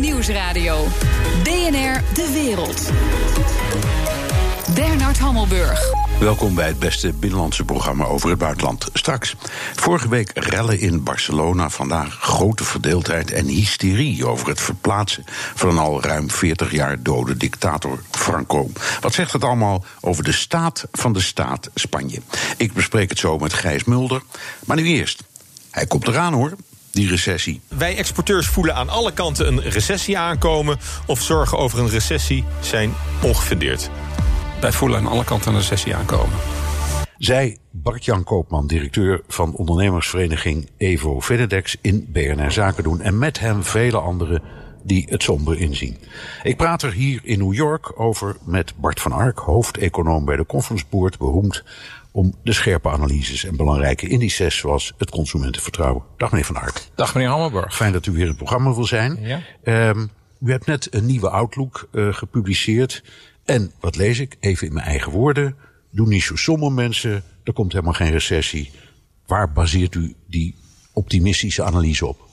Nieuwsradio. BNR De Wereld. Bernard Hammelburg. Welkom bij het beste binnenlandse programma over het buitenland. Straks. Vorige week rellen in Barcelona. Vandaag grote verdeeldheid en hysterie over het verplaatsen van een al ruim 40 jaar dode dictator Franco. Wat zegt het allemaal over de staat van de staat Spanje? Ik bespreek het zo met Gijs Mulder. Maar nu eerst. Hij komt eraan hoor die recessie. Wij exporteurs voelen aan alle kanten een recessie aankomen. Of zorgen over een recessie zijn ongefundeerd. Wij voelen aan alle kanten een recessie aankomen. Zij Bart-Jan Koopman, directeur van ondernemersvereniging Evo Venedex in BNR Zaken doen. En met hem vele anderen die het somber inzien. Ik praat er hier in New York over met Bart van Ark, hoofdeconoom bij de Conference Board, beroemd om de scherpe analyses en belangrijke indices zoals het consumentenvertrouwen. Dag meneer Van Ark. Dag meneer Hammelburg. Fijn dat u weer in het programma wil zijn. Ja. Um, u hebt net een nieuwe Outlook uh, gepubliceerd. En wat lees ik? Even in mijn eigen woorden. Doe niet zo somber mensen. Er komt helemaal geen recessie. Waar baseert u die optimistische analyse op?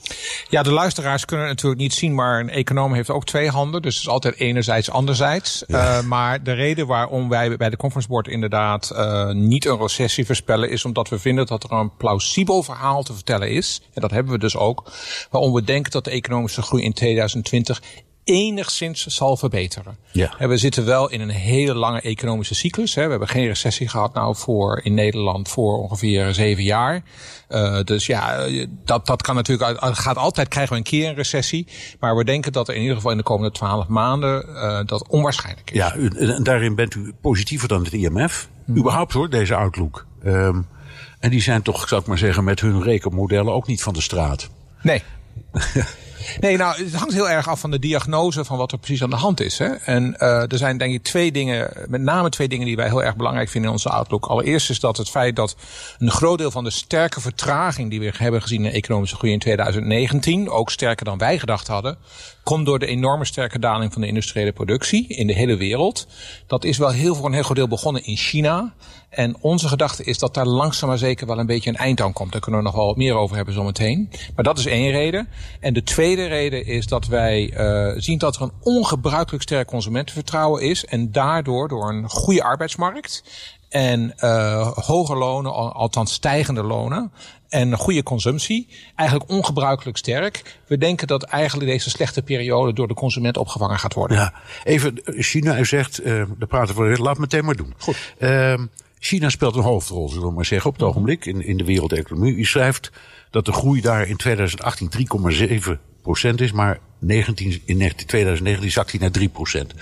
Ja, de luisteraars kunnen het natuurlijk niet zien, maar een econoom heeft ook twee handen. Dus het is altijd enerzijds, anderzijds. Ja. Uh, maar de reden waarom wij bij de Conference Board inderdaad uh, niet een recessie voorspellen, is omdat we vinden dat er een plausibel verhaal te vertellen is. En dat hebben we dus ook. Waarom we denken dat de economische groei in 2020 enigszins zal verbeteren. Ja. En we zitten wel in een hele lange economische cyclus. Hè. We hebben geen recessie gehad nou voor in Nederland voor ongeveer zeven jaar. Uh, dus ja, dat, dat kan natuurlijk, gaat altijd krijgen we een keer een recessie. Maar we denken dat er in ieder geval in de komende twaalf maanden uh, dat onwaarschijnlijk is. Ja, en daarin bent u positiever dan het IMF. Hmm. Überhaupt hoor, deze outlook. Um, en die zijn toch, zou ik maar zeggen, met hun rekenmodellen ook niet van de straat. Nee. Nee, nou, het hangt heel erg af van de diagnose van wat er precies aan de hand is. Hè. En uh, er zijn denk ik twee dingen, met name twee dingen die wij heel erg belangrijk vinden in onze outlook. Allereerst is dat het feit dat een groot deel van de sterke vertraging die we hebben gezien in de economische groei in 2019, ook sterker dan wij gedacht hadden, komt door de enorme sterke daling van de industriële productie in de hele wereld. Dat is wel heel voor een heel groot deel begonnen in China. En onze gedachte is dat daar langzaam maar zeker wel een beetje een eind aan komt. Daar kunnen we nog wel meer over hebben zometeen. Maar dat is één reden. En de tweede reden is dat wij uh, zien dat er een ongebruikelijk sterk consumentenvertrouwen is. En daardoor, door een goede arbeidsmarkt en uh, hoge lonen, althans stijgende lonen, en goede consumptie, eigenlijk ongebruikelijk sterk. We denken dat eigenlijk deze slechte periode door de consument opgevangen gaat worden. Ja, even China, u zegt, uh, daar praten we, laat meteen maar doen. Goed. Uh, China speelt een hoofdrol, zullen we maar zeggen, op het ogenblik in, in de wereldeconomie. U schrijft dat de groei daar in 2018 3,7 procent is, maar 19, in 2019 zakt hij naar 3 procent.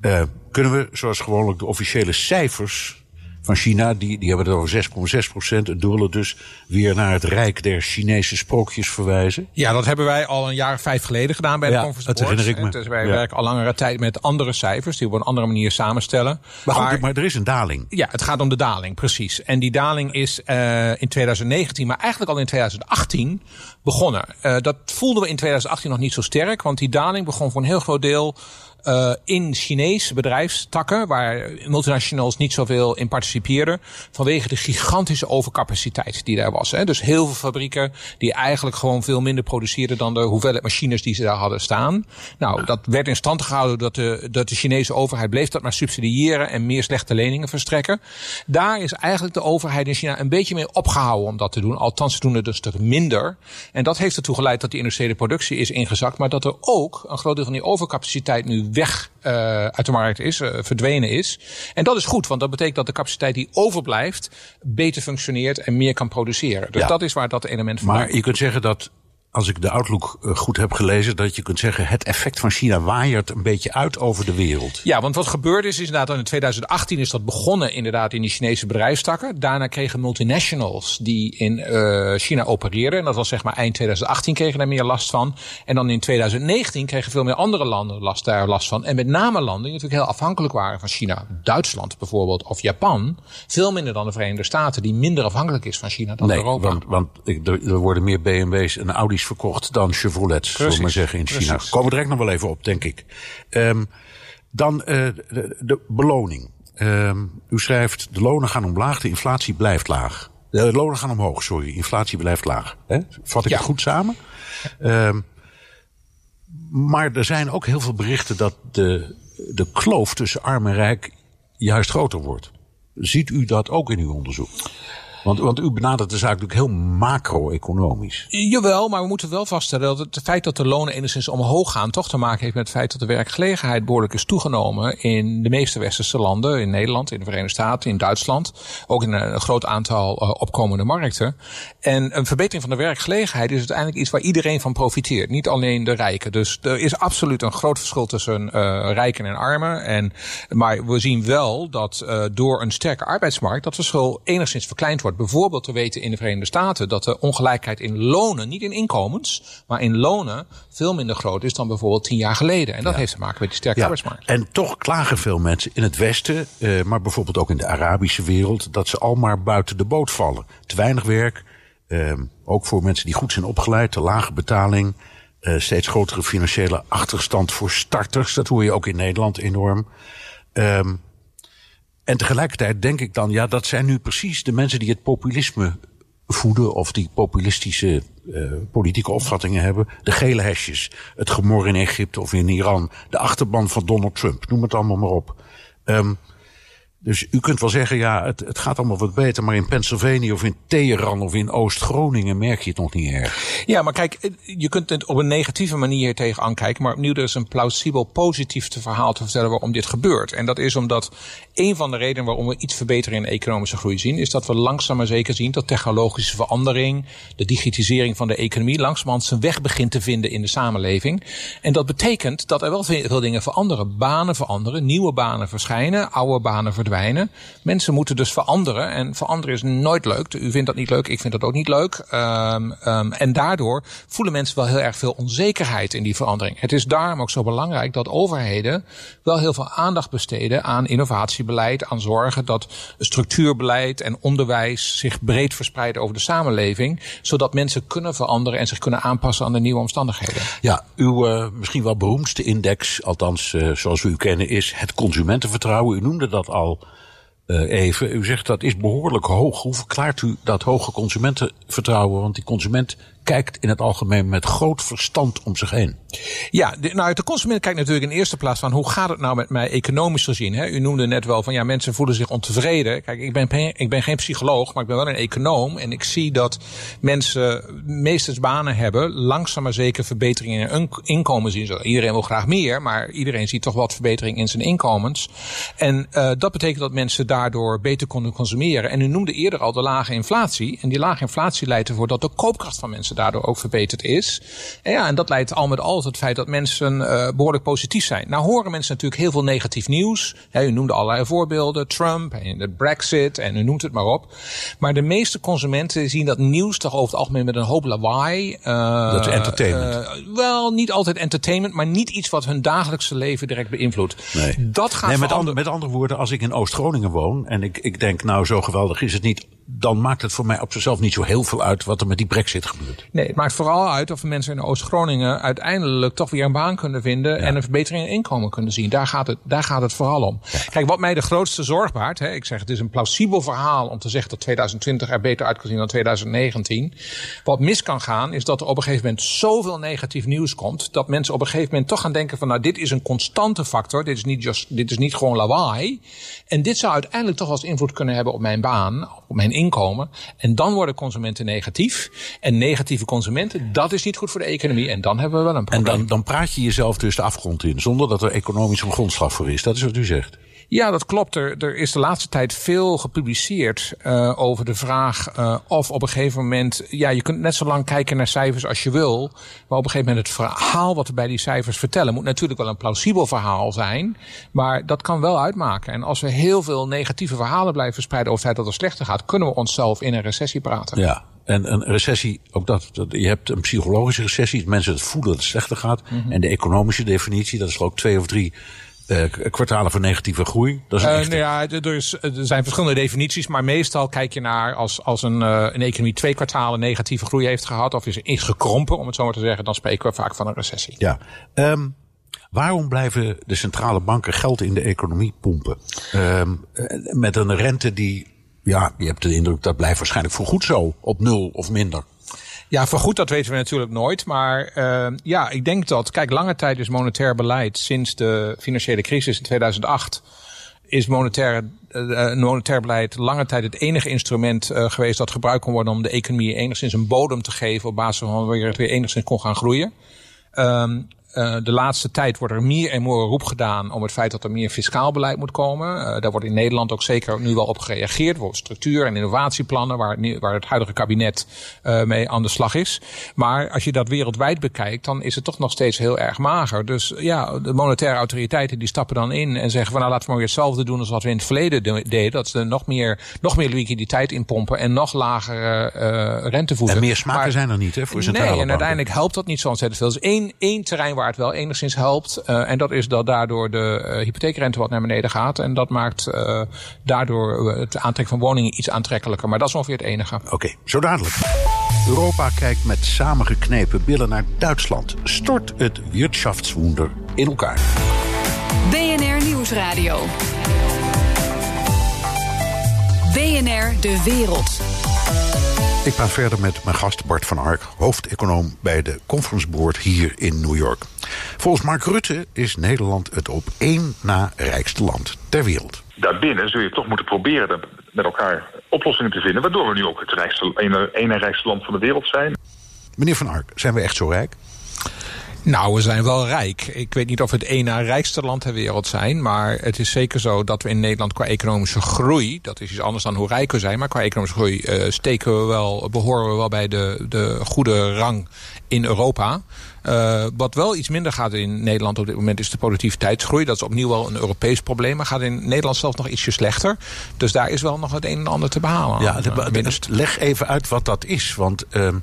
Uh, kunnen we, zoals gewoonlijk, de officiële cijfers van China, die, die hebben het over 6,6 procent. Het doelen dus weer naar het rijk der Chinese sprookjes verwijzen. Ja, dat hebben wij al een jaar of vijf geleden gedaan bij ja, de Conference dat herinner ik me. Dus wij ja. werken al langere tijd met andere cijfers, die we op een andere manier samenstellen. Maar, goed, maar, maar er is een daling. Ja, het gaat om de daling, precies. En die daling is uh, in 2019, maar eigenlijk al in 2018 begonnen. Uh, dat voelden we in 2018 nog niet zo sterk, want die daling begon voor een heel groot deel uh, in Chinese bedrijfstakken, waar multinationals niet zoveel in participeerden, vanwege de gigantische overcapaciteit die daar was. Hè. Dus heel veel fabrieken die eigenlijk gewoon veel minder produceerden dan de hoeveelheid machines die ze daar hadden staan. Nou, dat werd in stand gehouden dat de, dat de Chinese overheid bleef dat maar subsidiëren en meer slechte leningen verstrekken. Daar is eigenlijk de overheid in China een beetje mee opgehouden om dat te doen. Althans, ze doen het een stuk minder. En dat heeft ertoe geleid dat die industriële productie is ingezakt, maar dat er ook een groot deel van die overcapaciteit nu weg uh, uit de markt is, uh, verdwenen is. En dat is goed, want dat betekent dat de capaciteit die overblijft beter functioneert en meer kan produceren. Dus Ja. dat is waar dat element van Maar je kunt zeggen dat, als ik de Outlook uh, goed heb gelezen, dat je kunt zeggen het effect van China waaiert een beetje uit over de wereld. Ja, want wat gebeurd is, is inderdaad in 2018 is dat begonnen inderdaad in die Chinese bedrijfstakken. Daarna kregen multinationals die in uh, China opereerden, en dat was zeg maar eind 2018 kregen daar meer last van. En dan in 2019 kregen veel meer andere landen last, daar last van. En met name landen die natuurlijk heel afhankelijk waren van China. Duitsland bijvoorbeeld, of Japan. Veel minder dan de Verenigde Staten, die minder afhankelijk is van China dan nee, Europa. want, want er, er worden meer BMW's en Audi's verkocht dan Chevrolets, zullen we maar zeggen, in China. precies. Komen we direct nog wel even op, denk ik. Um, dan uh, de, de beloning. Um, u schrijft, de lonen gaan omlaag, de inflatie blijft laag. De lonen gaan omhoog, sorry, inflatie blijft laag. Hè? Vat ik Ja. het goed samen? Um, maar er zijn ook heel veel berichten dat de, de kloof tussen arm en rijk juist groter wordt. Ziet u dat ook in uw onderzoek? Want, want u benadert de zaak natuurlijk heel macro-economisch. Jawel, maar we moeten wel vaststellen dat het feit dat de lonen enigszins omhoog gaan... toch te maken heeft met het feit dat de werkgelegenheid behoorlijk is toegenomen... in de meeste westerse landen, in Nederland, in de Verenigde Staten, in Duitsland. Ook in een groot aantal uh, opkomende markten. En een verbetering van de werkgelegenheid is uiteindelijk iets waar iedereen van profiteert. Niet alleen de rijken. Dus er is absoluut een groot verschil tussen uh, rijken en armen. En, maar we zien wel dat uh, door een sterke arbeidsmarkt... dat verschil enigszins verkleind wordt bijvoorbeeld te weten in de Verenigde Staten dat de ongelijkheid in lonen, niet in inkomens, maar in lonen veel minder groot is dan bijvoorbeeld tien jaar geleden. En dat ja. heeft te maken met die sterke ja. arbeidsmarkt. En toch klagen veel mensen in het Westen, uh, maar bijvoorbeeld ook in de Arabische wereld, dat ze al maar buiten de boot vallen. Te weinig werk, uh, ook voor mensen die goed zijn opgeleid, te lage betaling. Uh, steeds grotere financiële achterstand voor starters. Dat hoor je ook in Nederland enorm. Um, en tegelijkertijd denk ik dan, ja, dat zijn nu precies de mensen die het populisme voeden of die populistische uh, politieke opvattingen hebben. De gele hesjes, het gemor in Egypte of in Iran, de achterban van Donald Trump, noem het allemaal maar op. Um, dus u kunt wel zeggen, ja, het, het gaat allemaal wat beter, maar in Pennsylvania of in Teheran of in Oost-Groningen merk je het nog niet erg. Ja, maar kijk, je kunt het op een negatieve manier tegenaan kijken, maar opnieuw er is een plausibel positief te verhaal te vertellen waarom dit gebeurt. En dat is omdat een van de redenen waarom we iets verbeteren in de economische groei zien, is dat we langzaam maar zeker zien dat technologische verandering, de digitisering van de economie, langzamerhand zijn weg begint te vinden in de samenleving. En dat betekent dat er wel veel dingen veranderen. Banen veranderen, nieuwe banen verschijnen, oude banen verdwijnen verdwijnen. Mensen moeten dus veranderen. En veranderen is nooit leuk. U vindt dat niet leuk, ik vind dat ook niet leuk. Um, um, en daardoor voelen mensen wel heel erg veel onzekerheid in die verandering. Het is daarom ook zo belangrijk dat overheden wel heel veel aandacht besteden aan innovatiebeleid, aan zorgen dat structuurbeleid en onderwijs zich breed verspreiden over de samenleving, zodat mensen kunnen veranderen en zich kunnen aanpassen aan de nieuwe omstandigheden. Ja, uw uh, misschien wel beroemdste index, althans uh, zoals we u kennen, is het consumentenvertrouwen. U noemde dat al uh, even. U zegt dat is behoorlijk hoog. Hoe verklaart u dat hoge consumentenvertrouwen? Want die consument kijkt in het algemeen met groot verstand om zich heen. Ja, de, nou, de consument kijkt natuurlijk in eerste plaats van hoe gaat het nou met mij economisch gezien. Hè? U noemde net wel van ja, mensen voelen zich ontevreden. Kijk, ik ben, ik ben geen psycholoog, maar ik ben wel een econoom. En ik zie dat mensen meestens banen hebben, langzaam maar zeker verbeteringen in hun inkomen zien. Iedereen wil graag meer, maar iedereen ziet toch wat verbetering in zijn inkomens. En uh, dat betekent dat mensen daardoor beter kunnen consumeren. En u noemde eerder al de lage inflatie. En die lage inflatie leidt ervoor dat de koopkracht van mensen daardoor ook verbeterd is. En ja, en dat leidt al met al tot het feit dat mensen uh, behoorlijk positief zijn. Nou horen mensen natuurlijk heel veel negatief nieuws. He, u noemde allerlei voorbeelden, Trump en de Brexit en u noemt het maar op. Maar de meeste consumenten zien dat nieuws toch over het algemeen met een hoop lawaai. Uh, dat is entertainment. Uh, wel, niet altijd entertainment, maar niet iets wat hun dagelijkse leven direct beïnvloedt. Nee. Dat gaat nee, met, and met andere woorden, als ik in Oost-Groningen woon en ik, ik denk, nou zo geweldig is het niet dan maakt het voor mij op zichzelf niet zo heel veel uit wat er met die brexit gebeurt. Nee, het maakt vooral uit of mensen in Oost-Groningen uiteindelijk toch weer een baan kunnen vinden ja. en een verbetering in inkomen kunnen zien. Daar gaat het, daar gaat het vooral om. Ja. Kijk, wat mij de grootste zorg baart, hè, ik zeg het is een plausibel verhaal om te zeggen dat 2020 er beter uit kan zien dan 2019. Wat mis kan gaan is dat er op een gegeven moment zoveel negatief nieuws komt dat mensen op een gegeven moment toch gaan denken van nou dit is een constante factor, dit is niet, just, dit is niet gewoon lawaai. En dit zou uiteindelijk toch wel eens invloed kunnen hebben op mijn baan, op mijn inkomen. En dan worden consumenten negatief. En negatieve consumenten, dat is niet goed voor de economie. En dan hebben we wel een probleem. En dan, dan praat je jezelf dus de afgrond in, zonder dat er economisch een grondslag voor is. Dat is wat u zegt. Ja, dat klopt. Er, er is de laatste tijd veel gepubliceerd uh, over de vraag uh, of op een gegeven moment... Ja, je kunt net zo lang kijken naar cijfers als je wil. Maar op een gegeven moment het verhaal wat we bij die cijfers vertellen... moet natuurlijk wel een plausibel verhaal zijn. Maar dat kan wel uitmaken. En als we heel veel negatieve verhalen blijven verspreiden... over het feit dat het slechter gaat... kunnen we onszelf in een recessie praten. Ja, en een recessie, ook dat, je hebt een psychologische recessie, mensen het voelen dat het slechter gaat. Mm -hmm. En de economische definitie, dat is ook twee of drie uh, kwartalen van negatieve groei. Dat is een uh, nou ja, er, is, er zijn verschillende definities, maar meestal kijk je naar als, als een, uh, een economie twee kwartalen negatieve groei heeft gehad of is, is gekrompen, om het zo maar te zeggen, dan spreken we vaak van een recessie. Ja. Um, Waarom blijven de centrale banken geld in de economie pompen? Um, met een rente die, ja, je hebt de indruk dat blijft waarschijnlijk voorgoed zo, op nul of minder. Ja, vergoed dat weten we natuurlijk nooit. Maar uh, ja, ik denk dat, kijk, lange tijd is monetair beleid sinds de financiële crisis in 2008 is monetair, uh, monetair beleid lange tijd het enige instrument geweest dat gebruikt kon worden om de economie enigszins een bodem te geven op basis van waar het weer enigszins kon gaan groeien. Um, uh, de laatste tijd wordt er meer en meer roep gedaan om het feit dat er meer fiscaal beleid moet komen. Uh, daar wordt in Nederland ook zeker nu wel op gereageerd. Voor structuur- en innovatieplannen waar, waar het huidige kabinet uh, mee aan de slag is. Maar als je dat wereldwijd bekijkt, dan is het toch nog steeds heel erg mager. Dus ja, de monetaire autoriteiten die stappen dan in en zeggen van nou laten we maar weer hetzelfde doen als wat we in het verleden deden. Dat ze nog meer, nog meer liquiditeit inpompen en nog lagere rente voegen. En meer smaken maar, zijn er niet hè, voor centrale Nee, en banken. uiteindelijk helpt dat niet zo ontzettend veel. Dus één, één terrein waar het wel enigszins helpt. Uh, en dat is dat daardoor de uh, hypotheekrente wat naar beneden gaat. En dat maakt uh, daardoor het aantrekken van woningen iets aantrekkelijker. Maar dat is ongeveer het enige. Oké, okay, zo dadelijk. Europa kijkt met samengeknepen billen naar Duitsland. Stort het Wirtschaftswunder in elkaar. BNR Nieuwsradio. BNR De Wereld. Ik praat verder met mijn gast Bart van Ark, hoofdeconoom bij de Conference Board hier in New York. Volgens Mark Rutte is Nederland het op één na rijkste land ter wereld. Daarbinnen zul je toch moeten proberen met elkaar oplossingen te vinden, waardoor we nu ook het rijkste, na rijkste land van de wereld zijn. Meneer van Ark, zijn we echt zo rijk? Nou, we zijn wel rijk. Ik weet niet of we het één na rijkste land ter wereld zijn. Maar het is zeker zo dat we in Nederland qua economische groei... dat is iets anders dan hoe rijk we zijn... maar qua economische groei uh, steken we wel, behoren we wel bij de, de goede rang in Europa. Uh, wat wel iets minder gaat in Nederland op dit moment is de productiviteitsgroei. Dat is opnieuw wel een Europees probleem. Maar gaat in Nederland zelf nog ietsje slechter. Dus daar is wel nog het een en ander te behalen. Ja, de, de, leg even uit wat dat is. Want... Mm-hmm.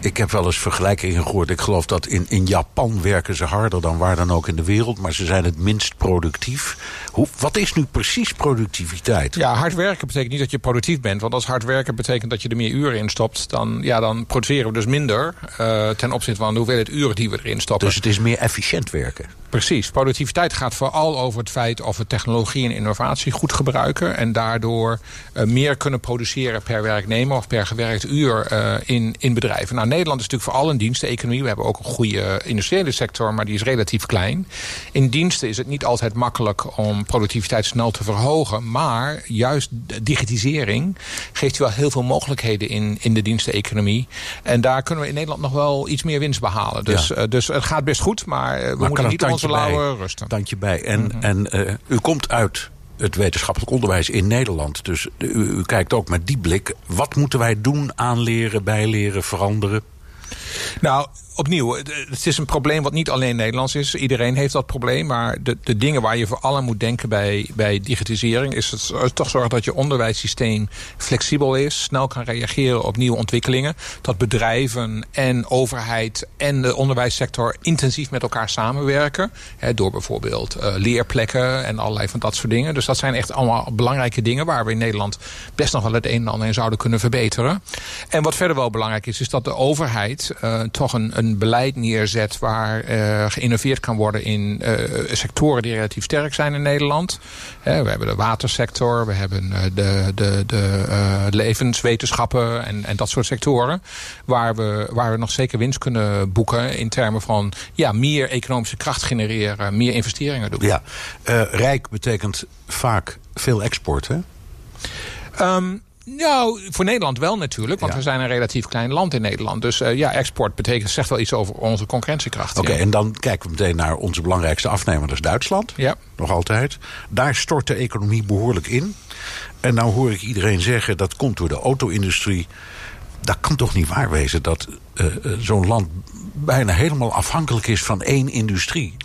Ik heb wel eens vergelijkingen gehoord. Ik geloof dat in, in Japan werken ze harder dan waar dan ook in de wereld. Maar ze zijn het minst productief. Hoe, wat is nu precies productiviteit? Ja, hard werken betekent niet dat je productief bent. Want als hard werken betekent dat je er meer uren in stopt... dan, ja, dan produceren we dus minder uh, ten opzichte van de hoeveelheid uren die we erin stoppen. Dus het is meer efficiënt werken? Precies. Productiviteit gaat vooral over het feit of we technologie en innovatie goed gebruiken. En daardoor uh, meer kunnen produceren per werknemer of per gewerkt uur uh, in, in bedrijven. Nou, Nederland is natuurlijk vooral een diensteconomie. We hebben ook een goede industriële sector, maar die is relatief klein. In diensten is het niet altijd makkelijk om productiviteit snel te verhogen. Maar juist digitisering geeft je wel heel veel mogelijkheden in, in de diensteconomie. En daar kunnen we in Nederland nog wel iets meer winst behalen. Dus, ja. uh, dus het gaat best goed, maar we maar moeten niet onze lauwe rusten. Dank je bij. En, mm -hmm. en uh, u komt uit het wetenschappelijk onderwijs in Nederland. Dus u, u, kijkt ook met die blik. Wat moeten wij doen, aanleren, bijleren, veranderen? Nou, opnieuw, het is een probleem wat niet alleen Nederlands is. Iedereen heeft dat probleem. Maar de, de dingen waar je vooral aan moet denken bij, bij digitisering... is het toch zorgen dat je onderwijssysteem flexibel is... snel kan reageren op nieuwe ontwikkelingen. Dat bedrijven en overheid en de onderwijssector... intensief met elkaar samenwerken. Hè, door bijvoorbeeld uh, leerplekken en allerlei van dat soort dingen. Dus dat zijn echt allemaal belangrijke dingen... waar we in Nederland best nog wel het een en ander in zouden kunnen verbeteren. En wat verder wel belangrijk is... is dat de overheid uh, toch een, een beleid neerzet waar uh, geïnnoveerd kan worden in uh, sectoren die relatief sterk zijn in Nederland. He, we hebben de watersector, we hebben de, de, de levenswetenschappen en, en dat soort sectoren. Waar we, waar we nog zeker winst kunnen boeken in termen van ja, meer economische kracht genereren, meer investeringen doen. Ja, rijk betekent vaak veel export, hè? Um, nou, voor Nederland wel natuurlijk. Want Ja. we zijn een relatief klein land in Nederland. Dus uh, ja, export betekent, zegt wel iets over onze concurrentiekracht. Oké, en dan kijken we meteen naar onze belangrijkste afnemer, dat is Duitsland. Ja. Nog altijd. Daar stort de economie behoorlijk in. En nou hoor ik iedereen zeggen dat komt door de auto-industrie. Dat kan toch niet waar wezen dat uh, zo'n land bijna helemaal afhankelijk is van één industrie.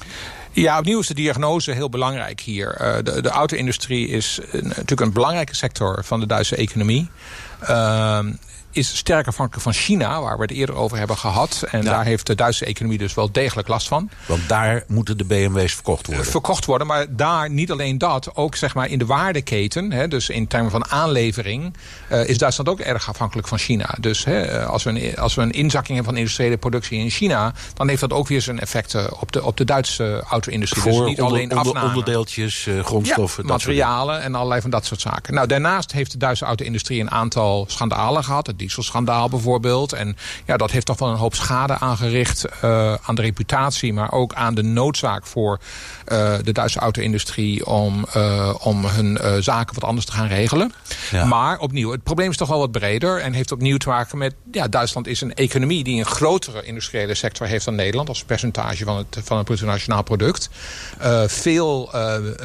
Ja, opnieuw is de diagnose heel belangrijk hier. Uh, de, de auto-industrie is natuurlijk een belangrijke sector van de Duitse economie. Uh, is sterk afhankelijk van China, waar we het eerder over hebben gehad. En Ja. daar heeft de Duitse economie dus wel degelijk last van. Want daar moeten de BMW's verkocht worden. Verkocht worden, maar daar niet alleen dat, ook zeg maar in de waardeketen, hè, dus in termen van aanlevering, uh, is Duitsland ook erg afhankelijk van China. Dus hè, als, we een, als we een inzakking hebben van industriële productie in China, dan heeft dat ook weer zijn effecten op de, op de Duitse auto-industrie. Voor dus niet onder- alleen onder- afname. onderdeeltjes, uh, grondstoffen. Ja, materialen en allerlei van dat soort zaken. Nou, daarnaast heeft de Duitse auto-industrie een aantal schandalen gehad. Het dieselschandaal bijvoorbeeld. En ja, dat heeft toch wel een hoop schade aangericht uh, aan de reputatie, maar ook aan de noodzaak voor uh, de Duitse auto-industrie om, uh, om hun zaken wat anders te gaan regelen. Ja. Maar opnieuw, het probleem is toch wel wat breder en heeft opnieuw te maken met, ja, Duitsland is een economie die een grotere industriële sector heeft dan Nederland als percentage van het, van het bruto nationaal product. veel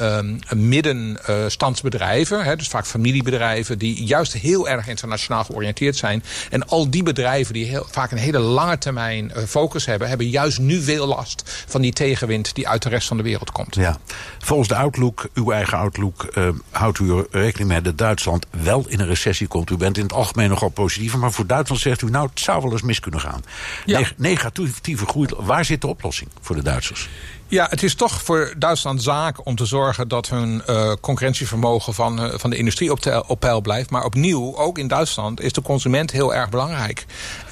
um, middenstandsbedrijven, hè, dus vaak familiebedrijven die juist heel erg internationaal georiënteerd zijn. En al die bedrijven die heel, vaak een hele lange termijn uh, focus hebben... hebben juist nu veel last van die tegenwind die uit de rest van de wereld komt. Ja. Volgens de Outlook, uw eigen Outlook, uh, houdt u rekening mee dat Duitsland wel in een recessie komt. U bent in het algemeen nogal positiever, maar voor Duitsland zegt u... nou, het zou wel eens mis kunnen gaan. Ja. negatieve groei, waar zit de oplossing voor de Duitsers? Ja, het is toch voor Duitsland zaak om te zorgen dat hun uh, concurrentievermogen van, uh, van de industrie op, op peil blijft. Maar opnieuw, ook in Duitsland, is de consument heel erg belangrijk.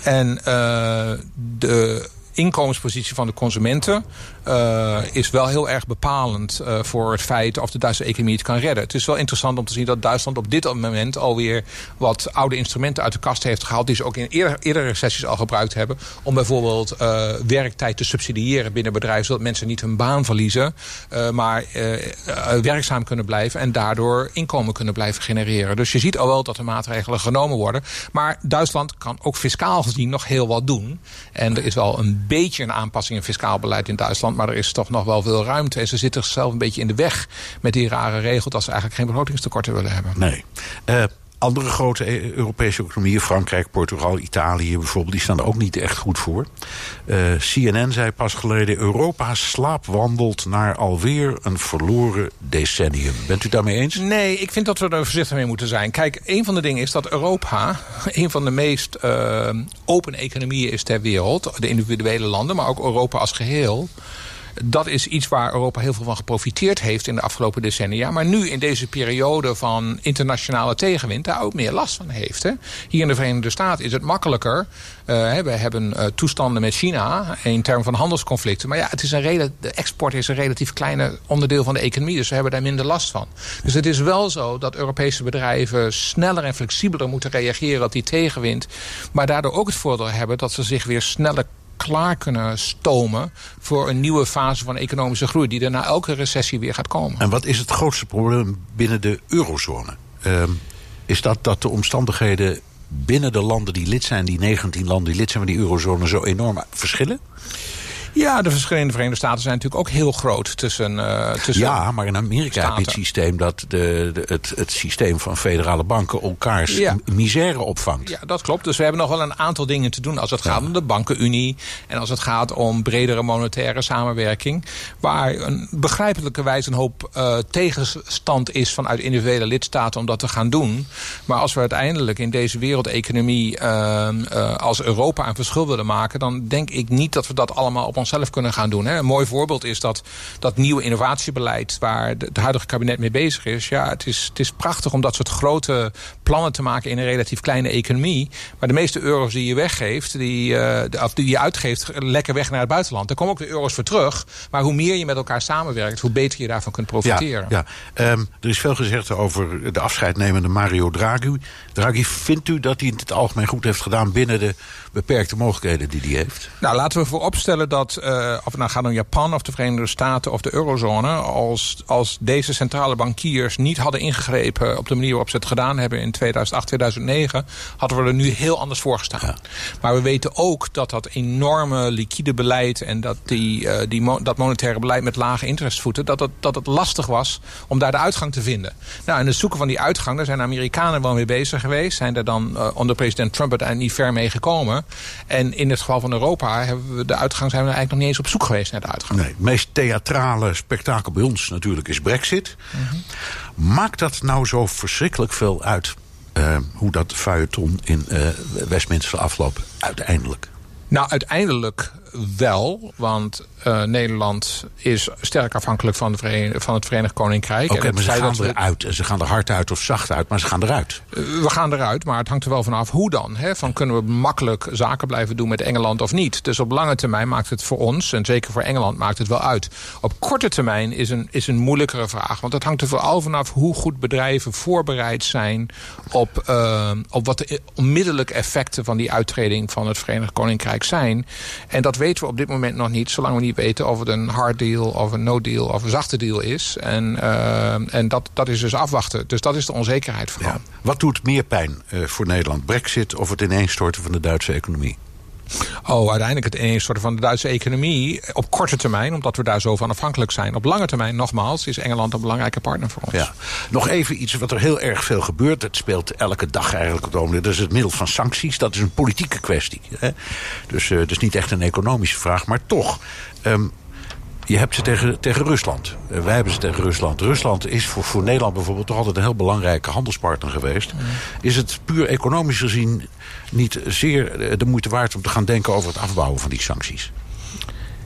En uh, de inkomenspositie van de consumenten uh, is wel heel erg bepalend uh, voor het feit of de Duitse economie het kan redden. Het is wel interessant om te zien dat Duitsland op dit moment alweer wat oude instrumenten uit de kast heeft gehaald. Die ze ook in eerder, eerdere recessies al gebruikt hebben. Om bijvoorbeeld uh, werktijd te subsidiëren binnen bedrijven. Zodat mensen niet hun baan verliezen. maar werkzaam kunnen blijven. En daardoor inkomen kunnen blijven genereren. Dus je ziet al wel dat er maatregelen genomen worden. Maar Duitsland kan ook fiscaal gezien nog heel wat doen. En er is wel een beetje een aanpassing in fiscaal beleid in Duitsland. Maar er is toch nog wel veel ruimte. En ze zitten zichzelf een beetje in de weg met die rare regel... dat ze eigenlijk geen begrotingstekorten willen hebben. Nee. Uh, andere grote e- Europese economieën, Frankrijk, Portugal, Italië bijvoorbeeld, die staan er ook niet echt goed voor. Uh, CNN zei pas geleden: Europa slaapwandelt naar alweer een verloren decennium. Bent u daarmee eens? Nee, ik vind dat we er voorzichtig mee moeten zijn. Kijk, een van de dingen is dat Europa een van de meest uh, open economieën is ter wereld. De individuele landen, maar ook Europa als geheel dat is iets waar Europa heel veel van geprofiteerd heeft in de afgelopen decennia. Maar nu in deze periode van internationale tegenwind daar ook meer last van heeft. Hè. Hier in de Verenigde Staten is het makkelijker. Uh, we hebben uh, toestanden met China in termen van handelsconflicten. Maar ja, het is een de export is een relatief kleine onderdeel van de economie. Dus we hebben daar minder last van. Dus het is wel zo dat Europese bedrijven sneller en flexibeler moeten reageren op die tegenwind. Maar daardoor ook het voordeel hebben dat ze zich weer sneller klaar kunnen stomen voor een nieuwe fase van economische groei... die er na elke recessie weer gaat komen. En wat is het grootste probleem binnen de eurozone? Uh, is dat dat de omstandigheden binnen de landen die lid zijn... die 19 landen die lid zijn van die eurozone zo enorm verschillen? Ja, de verschillen in de Verenigde Staten zijn natuurlijk ook heel groot tussen. Uh, tussen ja, maar in Amerika heb je het systeem dat de, de, het, het systeem van federale banken elkaars ja. misère opvangt. Ja, dat klopt. Dus we hebben nog wel een aantal dingen te doen als het gaat om de bankenunie en als het gaat om bredere monetaire samenwerking. Waar een begrijpelijke wijze een hoop uh, tegenstand is vanuit individuele lidstaten om dat te gaan doen. Maar als we uiteindelijk in deze wereldeconomie uh, als Europa een verschil willen maken, dan denk ik niet dat we dat allemaal op ons zelf kunnen gaan doen. Hè. Een mooi voorbeeld is dat, dat nieuwe innovatiebeleid... waar het huidige kabinet mee bezig is. Ja, het is, het is prachtig om dat soort grote plannen te maken... in een relatief kleine economie. Maar de meeste euro's die je weggeeft, die, uh, of die je uitgeeft... lekker weg naar het buitenland. Daar komen ook weer euro's voor terug. Maar hoe meer je met elkaar samenwerkt... hoe beter je daarvan kunt profiteren. Ja, ja. Um, er is veel gezegd over de afscheidnemende Mario Draghi. Draghi, vindt u dat hij het algemeen goed heeft gedaan... binnen de beperkte mogelijkheden die hij heeft? Nou, laten we vooropstellen dat, uh, of het nou gaat om Japan of de Verenigde Staten of de eurozone, als, als deze centrale bankiers niet hadden ingegrepen op de manier waarop ze het gedaan hebben in 2008, 2009, hadden we er nu heel anders voor gestaan. Ja. Maar we weten ook dat dat enorme liquide beleid en dat, die, uh, die, dat monetaire beleid met lage interestvoeten, dat het, dat het lastig was om daar de uitgang te vinden. Nou, in het zoeken van die uitgang, daar zijn de Amerikanen wel mee bezig geweest. Zijn er dan uh, onder president Trump uiteindelijk niet ver mee gekomen. En in het geval van Europa hebben we de uitgang zijn we eigenlijk nog niet eens op zoek geweest naar de uitgang. Nee, het meest theatrale spektakel bij ons natuurlijk is Brexit. Mm -hmm. Maakt dat nou zo verschrikkelijk veel uit uh, hoe dat feuilleton in uh, Westminster afloopt uiteindelijk? Nou, uiteindelijk wel, want uh, Nederland is sterk afhankelijk van, de van het Verenigd Koninkrijk. Oké, okay, maar ze gaan eruit. Ze gaan er hard uit of zacht uit, maar ze gaan eruit. Uh, we gaan eruit, maar het hangt er wel vanaf hoe dan. Hè? Van kunnen we makkelijk zaken blijven doen met Engeland of niet? Dus op lange termijn maakt het voor ons, en zeker voor Engeland, maakt het wel uit. Op korte termijn is een, is een moeilijkere vraag. Want het hangt er vooral vanaf hoe goed bedrijven voorbereid zijn op, uh, op wat de onmiddellijke effecten van die uittreding van het Verenigd Koninkrijk zijn. En dat weten we op dit moment nog niet, zolang we niet weten of het een hard deal of een no deal of een zachte deal is. En, uh, en dat, dat is dus afwachten. Dus dat is de onzekerheid vooral. Wat doet meer pijn uh, voor Nederland? Brexit of het ineenstorten van de Duitse economie? Oh, uiteindelijk het ineenstorten van de Duitse economie. Op korte termijn, omdat we daar zo van afhankelijk zijn. Op lange termijn, nogmaals, is Engeland een belangrijke partner voor ons. Ja. Nog even iets wat er heel erg veel gebeurt. Het speelt elke dag eigenlijk op het. Dat is het middel van sancties. Dat is een politieke kwestie. Hè? Dus, uh, dus niet echt een economische vraag. Maar toch... Um, je hebt ze tegen, tegen Rusland. Uh, wij hebben ze tegen Rusland. Rusland is voor, voor Nederland bijvoorbeeld toch altijd een heel belangrijke handelspartner geweest. Is het puur economisch gezien niet zeer de moeite waard om te gaan denken over het afbouwen van die sancties?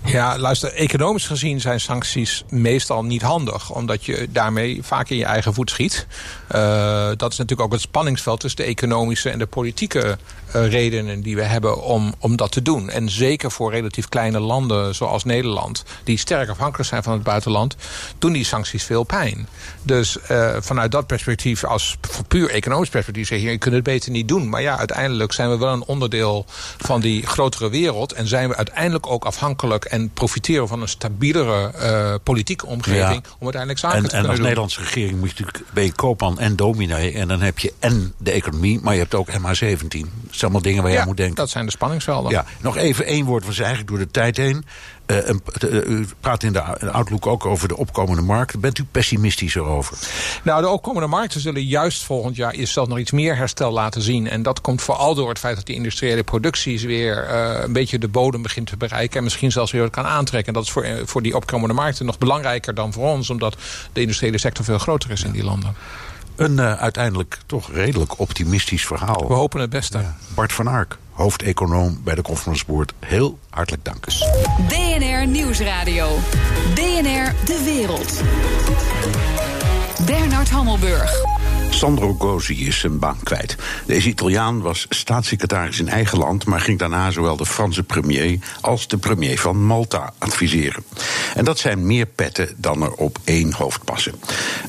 Ja, luister, economisch gezien zijn sancties meestal niet handig. Omdat je daarmee vaak in je eigen voet schiet. Uh, dat is natuurlijk ook het spanningsveld tussen de economische en de politieke uh, redenen die we hebben om, om dat te doen. En zeker voor relatief kleine landen zoals Nederland, die sterk afhankelijk zijn van het buitenland, doen die sancties veel pijn. Dus uh, vanuit dat perspectief, als puur economisch perspectief, zeg je, je kunt het beter niet doen. Maar ja, uiteindelijk zijn we wel een onderdeel van die grotere wereld. En zijn we uiteindelijk ook afhankelijk en profiteren van een stabielere uh, politieke omgeving ja. om uiteindelijk zaken en, te kunnen En als doen. Nederlandse regering moet je natuurlijk, ben je koopman en dominee. En dan heb je en de economie, maar je hebt ook MH17. Dat zijn allemaal dingen waar je ja, aan moet denken. dat zijn de spanningsvelden. Ja, nog even één woord, zijn eigenlijk door de tijd heen. Uh, u praat in de Outlook ook over de opkomende markt. Bent u pessimistisch erover? Nou, de opkomende markten zullen juist volgend jaar is zelfs nog iets meer herstel laten zien. En dat komt vooral door het feit dat die industriële producties weer uh, een beetje de bodem begint te bereiken. En misschien zelfs weer kan aantrekken. En dat is voor, voor die opkomende markten nog belangrijker dan voor ons. Omdat de industriële sector veel groter is in die landen. Een uh, uiteindelijk toch redelijk optimistisch verhaal. We hopen het beste. Ja. Bart van Ark, hoofdeconoom bij de Conference Board. Heel hartelijk dank. BNR Nieuwsradio. BNR De Wereld. Bernard Hammelburg. Sandro Gozi is zijn baan kwijt. Deze Italiaan was staatssecretaris in eigen land, maar ging daarna zowel de Franse premier als de premier van Malta adviseren. En dat zijn meer petten dan er op één hoofd passen.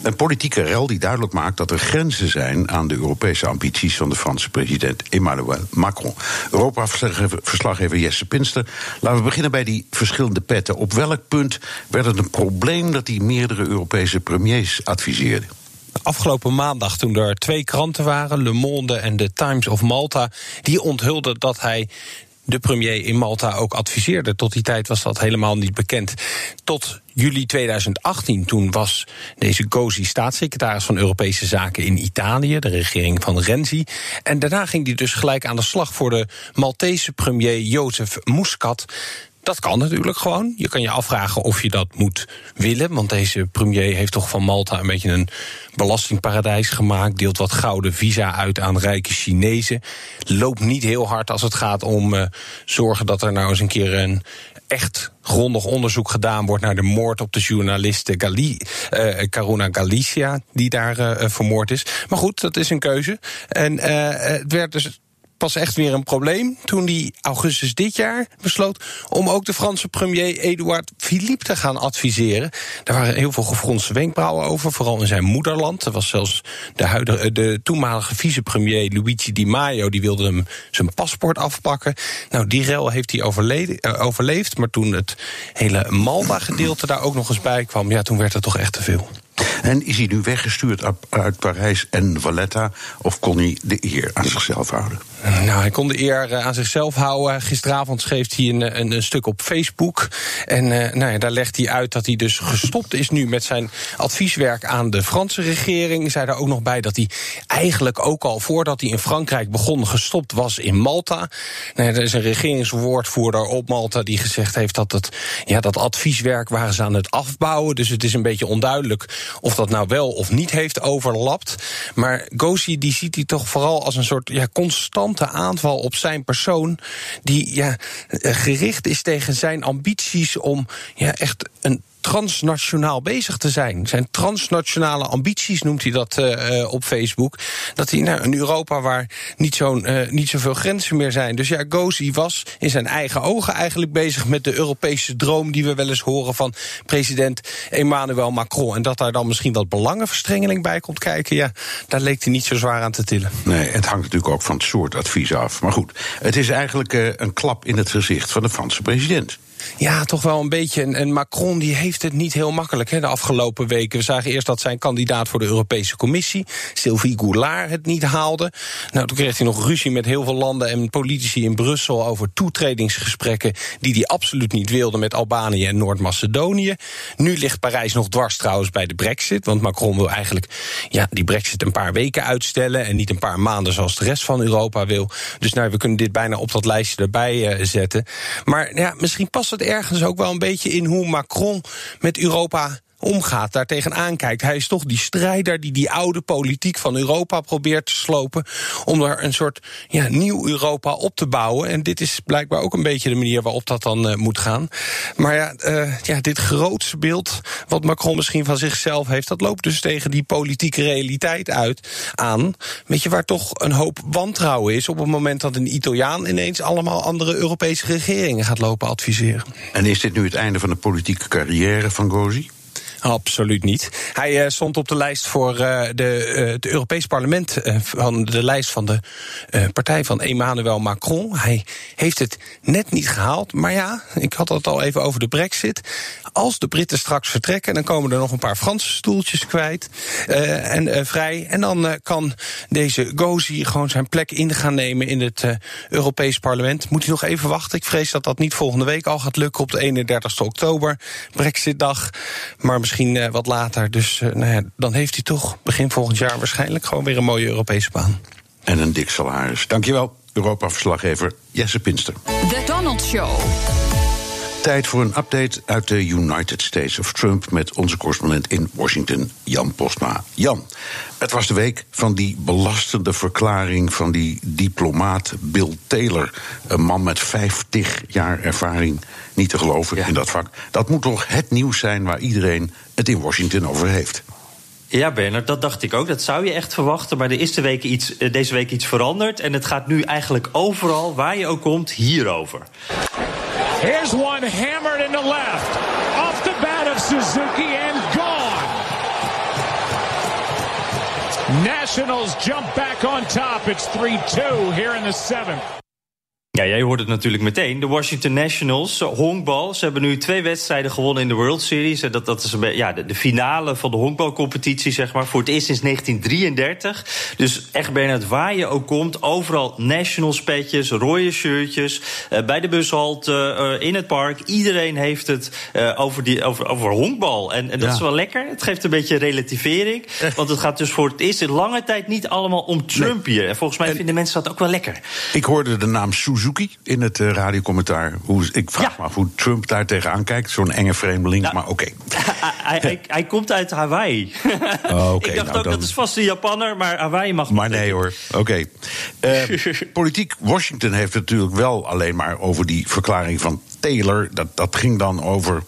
Een politieke rel die duidelijk maakt dat er grenzen zijn aan de Europese ambities van de Franse president Emmanuel Macron. Europa-verslaggever Jesse Pinster. Laten we beginnen bij die verschillende petten. Op welk punt werd het een probleem dat hij meerdere Europese premiers adviseerde? Afgelopen maandag, toen er twee kranten waren, Le Monde en The Times of Malta, die onthulden dat hij de premier in Malta ook adviseerde. Tot die tijd was dat helemaal niet bekend. Tot juli 2018, toen was deze Gozi staatssecretaris van Europese Zaken in Italië, de regering van Renzi. En daarna ging hij dus gelijk aan de slag voor de Maltese premier Jozef Muscat. Dat kan natuurlijk gewoon. Je kan je afvragen of je dat moet willen. Want deze premier heeft toch van Malta een beetje een belastingparadijs gemaakt. Deelt wat gouden visa uit aan rijke Chinezen. Loopt niet heel hard als het gaat om uh, zorgen dat er nou eens een keer een echt grondig onderzoek gedaan wordt naar de moord op de journaliste Gali, uh, Caruna Galicia, die daar uh, vermoord is. Maar goed, dat is een keuze. En het werd dus pas echt weer een probleem toen hij augustus dit jaar besloot om ook de Franse premier Edouard Philippe te gaan adviseren. Daar waren heel veel gefronste wenkbrauwen over, vooral in zijn moederland. Er was zelfs de, huidige, de toenmalige vicepremier Luigi Di Maio, die wilde hem zijn paspoort afpakken. Nou, die rel heeft hij uh, overleefd, maar toen het hele Malta-gedeelte daar ook nog eens bij kwam, ja, toen werd het toch echt te veel. En is hij nu weggestuurd uit Parijs en Valletta? Of kon hij de eer aan zichzelf houden? Nou, hij kon de eer aan zichzelf houden. Gisteravond schreef hij een, een, een stuk op Facebook. En uh, nou ja, daar legt hij uit dat hij dus gestopt is nu met zijn advieswerk aan de Franse regering. Zei daar ook nog bij dat hij eigenlijk ook al voordat hij in Frankrijk begon gestopt was in Malta. Nou er is een regeringswoordvoerder op Malta die gezegd heeft dat het, ja, dat advieswerk waren ze aan het afbouwen. Dus het is een beetje onduidelijk of of dat nou wel of niet heeft overlapt. Maar Gozi die ziet hij toch vooral als een soort ja, constante aanval op zijn persoon. Die ja, gericht is tegen zijn ambities om ja, echt een transnationaal bezig te zijn. Zijn transnationale ambities noemt hij dat uh, op Facebook. Dat hij nou, een Europa waar niet, zo'n, uh, niet zoveel grenzen meer zijn. Dus ja, Gozi was in zijn eigen ogen eigenlijk bezig met de Europese droom die we wel eens horen van president Emmanuel Macron. En dat daar dan misschien wat belangenverstrengeling bij komt kijken, ja, daar leek hij niet zo zwaar aan te tillen. Nee, het hangt natuurlijk ook van het soort advies af. Maar goed, het is eigenlijk een klap in het gezicht van de Franse president. Ja, toch wel een beetje. En Macron die heeft het niet heel makkelijk hè, de afgelopen weken. We zagen eerst dat zijn kandidaat voor de Europese Commissie, Sylvie Goulard, het niet haalde. Nou, toen kreeg hij nog ruzie met heel veel landen en politici in Brussel over toetredingsgesprekken die hij absoluut niet wilde met Albanië en Noord-Macedonië. Nu ligt Parijs nog dwars trouwens bij de Brexit, want Macron wil eigenlijk ja, die Brexit een paar weken uitstellen en niet een paar maanden zoals de rest van Europa wil. Dus nou, we kunnen dit bijna op dat lijstje erbij uh, zetten. Maar ja, misschien past het ergens ook wel een beetje in hoe Macron met Europa omgaat, daartegen aankijkt. Hij is toch die strijder die die oude politiek van Europa probeert te slopen... om er een soort ja, nieuw Europa op te bouwen. En dit is blijkbaar ook een beetje de manier waarop dat dan uh, moet gaan. Maar ja, uh, ja, dit grootste beeld wat Macron misschien van zichzelf heeft... dat loopt dus tegen die politieke realiteit uit aan. Weet je, waar toch een hoop wantrouwen is... op het moment dat een Italiaan ineens allemaal andere Europese regeringen gaat lopen adviseren. En is dit nu het einde van de politieke carrière van Gozi? Absoluut niet. Hij uh, stond op de lijst voor uh, de, uh, het Europees Parlement, van de lijst van de partij van Emmanuel Macron. Hij heeft het net niet gehaald. Maar ja, ik had het al even over de brexit. Als de Britten straks vertrekken, dan komen er nog een paar Franse stoeltjes kwijt en vrij. En dan kan deze Gozi gewoon zijn plek in gaan nemen in het Europees Parlement. Moet hij nog even wachten. Ik vrees dat dat niet volgende week al gaat lukken op de 31 oktober, Brexitdag. Maar misschien uh, wat later. Dus uh, nou ja, dan heeft hij toch begin volgend jaar waarschijnlijk gewoon weer een mooie Europese baan. En een dik salaris. Dankjewel, Europa-verslaggever Jesse Pinster. The Donald Show. Tijd voor een update uit de United States of Trump met onze correspondent in Washington, Jan Postma. Jan, het was de week van die belastende verklaring van die diplomaat Bill Taylor. Een man met 50 jaar ervaring, niet te geloven ja. in dat vak. Dat moet toch het nieuws zijn waar iedereen het in Washington over heeft. Ja, Bernard, dat dacht ik ook. Dat zou je echt verwachten. Maar er is de week iets, deze week iets veranderd. En het gaat nu eigenlijk overal, waar je ook komt, hierover. Here's one hammered in the left. Off the bat of Suzuki and gone. Nationals jump back on top. It's 3-2 here in the seventh. Ja, jij hoort het natuurlijk meteen. De Washington Nationals, honkbal. Ze hebben nu twee wedstrijden gewonnen in de World Series. Dat, dat is ja, de, de finale van de honkbalcompetitie, zeg maar. Voor het eerst sinds 1933. Dus echt, Bernard, waar je ook komt... overal Nationals petjes, rode shirtjes... Uh, bij de bushalte, in het park. Iedereen heeft het over, die, over, over honkbal. En, en dat ja. is wel lekker. Het geeft een beetje relativering. Want het gaat dus voor het eerst in lange tijd niet allemaal om Trump hier. En volgens mij en, vinden mensen dat ook wel lekker. Ik hoorde de naam Suzuki Suzuki in het uh, radiocommentaar. Hoe, ik vraag ja. me af hoe Trump daar tegenaan kijkt. Zo'n enge vreemdeling, ja. maar oké. Okay. hij, hij, hij, komt uit Hawaii. Oh, okay. ik dacht nou, ook, dan... dat is vast een Japanner, maar Hawaii mag Maar nee hoor, oké. Okay. Uh, politiek Washington heeft het natuurlijk wel alleen maar over die verklaring van Taylor. Dat, dat ging dan over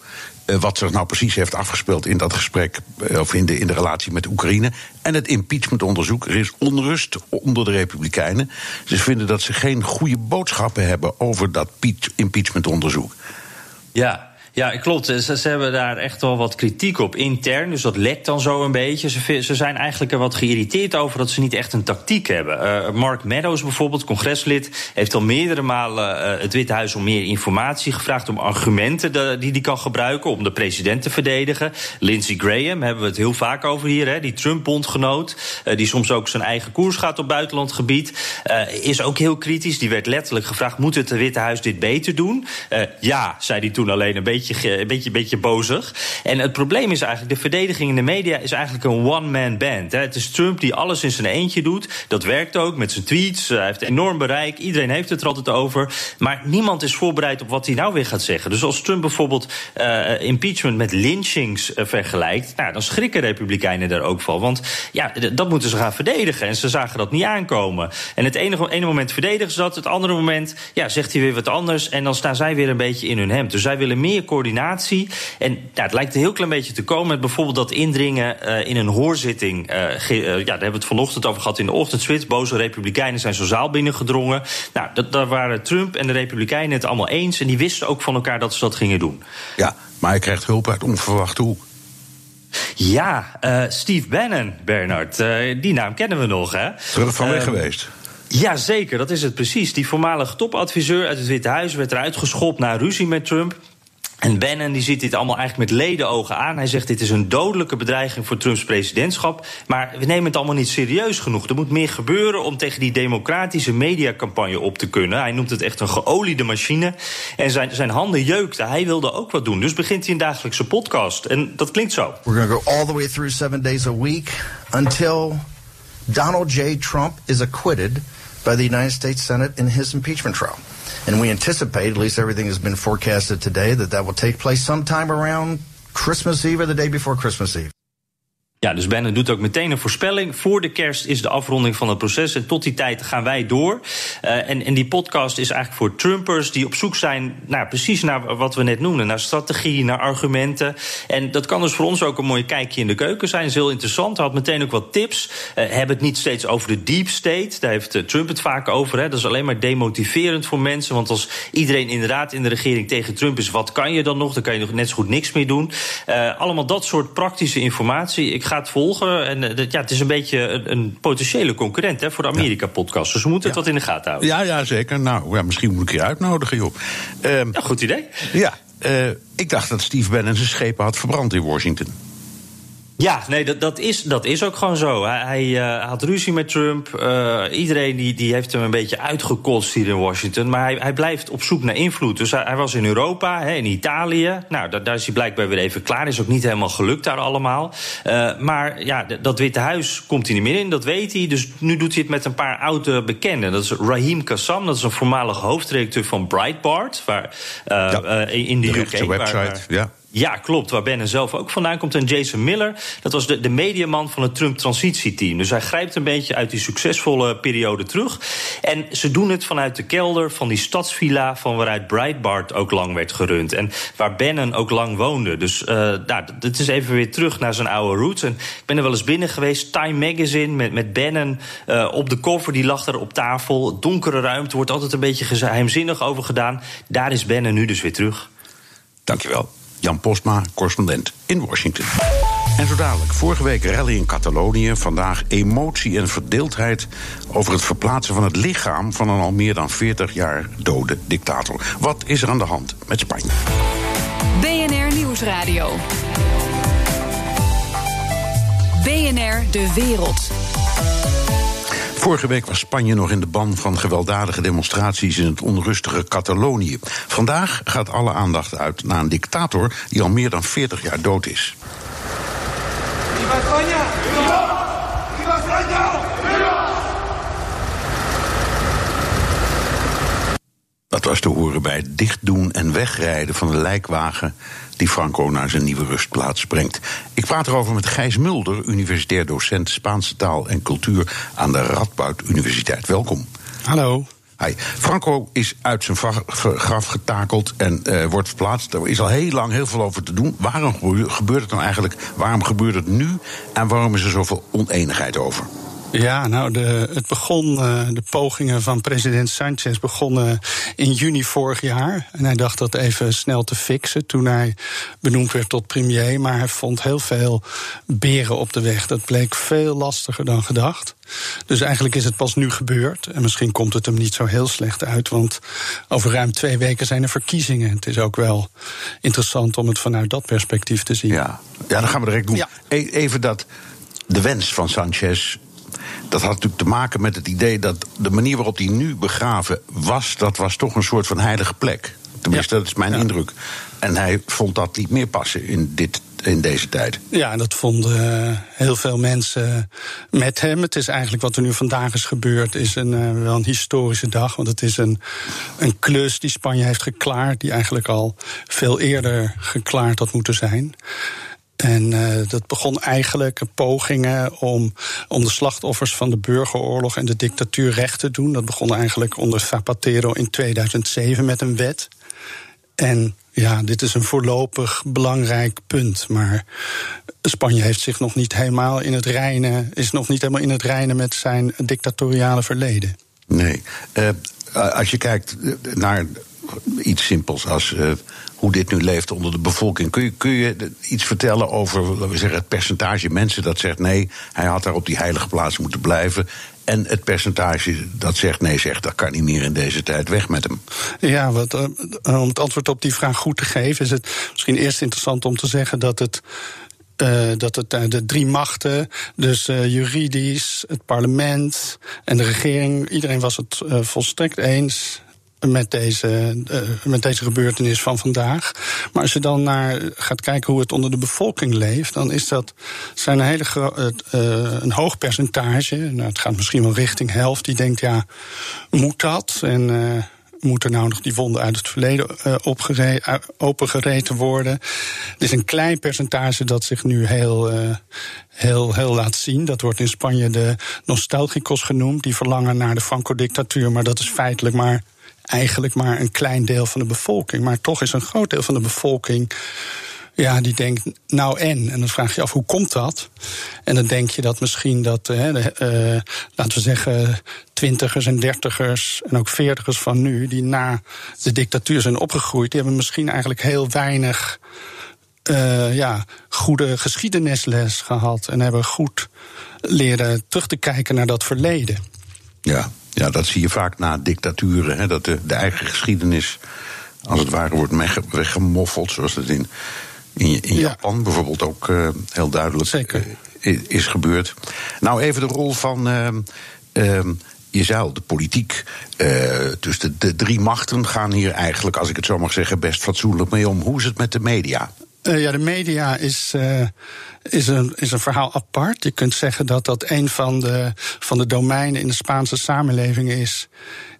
uh, wat zich nou precies heeft afgespeeld in dat gesprek, uh, of in de, in de relatie met Oekraïne. En het impeachmentonderzoek. Er is onrust onder de Republikeinen. Ze vinden dat ze geen goede boodschappen hebben over dat impeachmentonderzoek. Ja. Ja, klopt. Ze, ze, hebben daar echt wel wat kritiek op intern. Dus dat lekt dan zo een beetje. Ze, ze zijn eigenlijk er wat geïrriteerd over dat ze niet echt een tactiek hebben. Uh, Mark Meadows bijvoorbeeld, congreslid, heeft al meerdere malen uh, het Witte Huis om meer informatie gevraagd. Om argumenten de, die hij kan gebruiken om de president te verdedigen. Lindsey Graham hebben we het heel vaak over hier, hè, die Trump-bondgenoot. Uh, die soms ook zijn eigen koers gaat op buitenlandgebied. is ook heel kritisch. Die werd letterlijk gevraagd: moet het Witte Huis dit beter doen? ja, zei hij toen alleen een beetje beetje, een beetje, beetje bozig. En het probleem is eigenlijk, de verdediging in de media is eigenlijk een one-man band. Hè. Het is Trump die alles in zijn eentje doet. Dat werkt ook met zijn tweets. Hij heeft enorm bereik. Iedereen heeft het er altijd over. Maar niemand is voorbereid op wat hij nou weer gaat zeggen. Dus als Trump bijvoorbeeld eh, impeachment met lynchings eh, vergelijkt, nou, dan schrikken Republikeinen daar ook van. Want ja, dat moeten ze gaan verdedigen. En ze zagen dat niet aankomen. En het ene, ene moment verdedigen ze dat, het andere moment ja, zegt hij weer wat anders. En dan staan zij weer een beetje in hun hemd. Dus zij willen meer coördinatie. En ja, het lijkt een heel klein beetje te komen met bijvoorbeeld dat indringen eh, in een hoorzitting. eh, ge- eh, ja, daar hebben we het vanochtend over gehad in de ochtendswits. Boze Republikeinen zijn zo'n zaal binnengedrongen. Nou, dat, daar waren Trump en de Republikeinen het allemaal eens. En die wisten ook van elkaar dat ze dat gingen doen. Ja, maar hij krijgt hulp uit onverwachte hoek. Ja, Steve Bannon, Bernard. die naam kennen we nog, hè? Terug van weg Ehm, geweest. Ja, zeker, dat is het precies. Die voormalige topadviseur uit het Witte Huis werd eruit geschopt na ruzie met Trump. En Bannon die ziet dit allemaal eigenlijk met ledenogen aan. Hij zegt dit is een dodelijke bedreiging voor Trumps presidentschap. Maar we nemen het allemaal niet serieus genoeg. Er moet meer gebeuren om tegen die democratische mediacampagne op te kunnen. Hij noemt het echt een geoliede machine. En zijn, zijn handen jeukten. Hij wilde ook wat doen. Dus begint hij een dagelijkse podcast. En dat klinkt zo. We're going to go all the way through seven days a week until Donald J. Trump is acquitted by the United States Senate in his impeachment trial. And we anticipate, at least everything has been forecasted today, that that will take place sometime around Christmas Eve or the day before Christmas Eve. Ja, dus Bannon doet ook meteen een voorspelling. Voor de kerst is de afronding van het proces. En tot die tijd gaan wij door. Uh, en, en die podcast is eigenlijk voor Trumpers die op zoek zijn naar precies naar wat we net noemden. Naar strategie, naar argumenten. En dat kan dus voor ons ook een mooi kijkje in de keuken zijn. Dat is heel interessant. Had meteen ook wat tips. Uh, hebben het niet steeds over de deep state. Daar heeft uh, Trump het vaak over. Hè. Dat is alleen maar demotiverend voor mensen. Want als iedereen inderdaad in de regering tegen Trump is, wat kan je dan nog? Dan kan je nog net zo goed niks meer doen. Uh, allemaal dat soort praktische informatie. Ik ga het volgen. En uh, ja, het is een beetje een, een potentiële concurrent hè, voor de Amerika-podcast. Dus we moeten het wat in de gaten houden. Ja, ja, zeker. Nou, ja, misschien moet ik je uitnodigen, joh. Ehm, Ja, goed idee. ja, eh, ik dacht dat Steve Bannon zijn schepen had verbrand in Washington. Ja, nee, dat, dat, is, dat is ook gewoon zo. Hij, hij uh, had ruzie met Trump. Uh, iedereen die, die heeft hem een beetje uitgekotst hier in Washington. Maar hij, hij blijft op zoek naar invloed. Dus hij, hij was in Europa, hè, in Italië. Nou, daar, daar is hij blijkbaar weer even klaar. Is ook niet helemaal gelukt daar allemaal. Uh, maar ja, dat Witte Huis komt hij niet meer in, dat weet hij. Dus nu doet hij het met een paar oude bekenden. Dat is Raheem Kassam, dat is een voormalig hoofdredacteur van Breitbart. Waar, ja, in de, de UK. website, waar, ja. Ja, klopt. Waar Bannon zelf ook vandaan komt. En Jason Miller, dat was de, de mediaman van het Trump-transitieteam. Dus hij grijpt een beetje uit die succesvolle periode terug. En ze doen het vanuit de kelder van die stadsvilla... van waaruit Breitbart ook lang werd gerund. En waar Bannon ook lang woonde. Dus uh, is even weer terug naar zijn oude roots. Ik ben er wel eens binnen geweest. Time Magazine met, met Bannon uh, op de koffer. Die lag daar op tafel. Donkere ruimte, wordt altijd een beetje geheimzinnig over gedaan. Daar is Bannon nu dus weer terug. Dankjewel. Jan Postma, correspondent in Washington. En zo dadelijk, vorige week rally in Catalonië. Vandaag emotie en verdeeldheid over het verplaatsen van het lichaam van een al meer dan 40 jaar dode dictator. Wat is er aan de hand met Spanje? BNR Nieuwsradio. BNR De Wereld. Vorige week was Spanje nog in de ban van gewelddadige demonstraties in het onrustige Catalonië. Vandaag gaat alle aandacht uit naar een dictator die al meer dan 40 jaar dood is. Dat was te horen bij het dichtdoen en wegrijden van de lijkwagen die Franco naar zijn nieuwe rustplaats brengt. Ik praat erover met Gijs Mulder, universitair docent Spaanse taal en cultuur aan de Radboud Universiteit. Welkom. Hallo. Hi. Franco is uit zijn graf getakeld en uh, wordt verplaatst. Er is al heel lang heel veel over te doen. Waarom gebeurt het nou eigenlijk? Waarom gebeurt het nu? En waarom is er zoveel oneenigheid over? Ja, nou, de, het begon, uh, de pogingen van president Sanchez begonnen in juni vorig jaar. En hij dacht dat even snel te fixen toen hij benoemd werd tot premier. Maar hij vond heel veel beren op de weg. Dat bleek veel lastiger dan gedacht. Dus eigenlijk is het pas nu gebeurd. En misschien komt het hem niet zo heel slecht uit. Want over ruim twee weken zijn er verkiezingen. Het is ook wel interessant om het vanuit dat perspectief te zien. Ja, ja dat gaan we direct doen. Ja. Even dat de wens van Sanchez dat had natuurlijk te maken met het idee dat de manier waarop hij nu begraven was, dat was toch een soort van heilige plek. Tenminste, dat is mijn indruk. En hij vond dat niet meer passen in, dit, in deze tijd. Ja, en dat vonden eh, heel veel mensen met hem. Het is eigenlijk wat er nu vandaag is gebeurd, is een, eh, wel een historische dag. Want het is een, een klus die Spanje heeft geklaard, die eigenlijk al veel eerder geklaard had moeten zijn. En uh, dat begon eigenlijk pogingen om, om de slachtoffers van de burgeroorlog en de dictatuur recht te doen. Dat begon eigenlijk onder Zapatero in 2007 met een wet. En ja, dit is een voorlopig belangrijk punt. Maar Spanje heeft zich nog niet helemaal in het reinen, is nog niet helemaal in het reinen met zijn dictatoriale verleden. Nee. Uh, als je kijkt naar iets simpels als uh, hoe dit nu leeft onder de bevolking. Kun je, kun je iets vertellen over we zeggen, het percentage mensen dat zegt nee, hij had daar op die heilige plaats moeten blijven. En het percentage dat zegt nee, zegt dat kan niet meer in deze tijd weg met hem. Ja, wat, uh, om het antwoord op die vraag goed te geven, is het misschien eerst interessant om te zeggen dat het. Dat het de drie machten, dus uh, juridisch, het parlement en de regering, iedereen was het volstrekt eens met deze, uh, met deze gebeurtenis van vandaag. Maar als je dan naar gaat kijken hoe het onder de bevolking leeft, dan is dat zijn een, hele uh, een hoog percentage. Nou, het gaat misschien wel richting helft. Die denkt, ja, moet dat? En uh, moet er nou nog die wonden uit het verleden uh, opengereten worden? Er is een klein percentage dat zich nu heel, heel, heel laat zien. Dat wordt in Spanje de nostalgicos genoemd. Die verlangen naar de Franco-dictatuur, maar dat is feitelijk maar eigenlijk maar een klein deel van de bevolking. Maar toch is een groot deel van de bevolking. Ja, die denkt, nou en? En dan vraag je af, hoe komt dat? En dan denk je dat misschien dat, uh, laten we zeggen, twintigers en dertigers en ook veertigers van nu, die na de dictatuur zijn opgegroeid, die hebben misschien eigenlijk heel weinig uh, ja, goede geschiedenisles gehad en hebben goed leren terug te kijken naar dat verleden. Ja, ja, dat zie je vaak na dictaturen. Hè, dat de, de eigen geschiedenis, als het ware, wordt weggemoffeld. Zoals dat in, in, in Japan bijvoorbeeld ook uh, heel duidelijk Zeker. Uh, is gebeurd. Nou, even de rol van. Uh, je de politiek. dus de, de drie machten gaan hier eigenlijk, als ik het zo mag zeggen, best fatsoenlijk mee om. Hoe is het met de media? Uh, ja, de media is, uh, is, een, is een verhaal apart. Je kunt zeggen dat dat een van de, van de domeinen in de Spaanse samenleving is.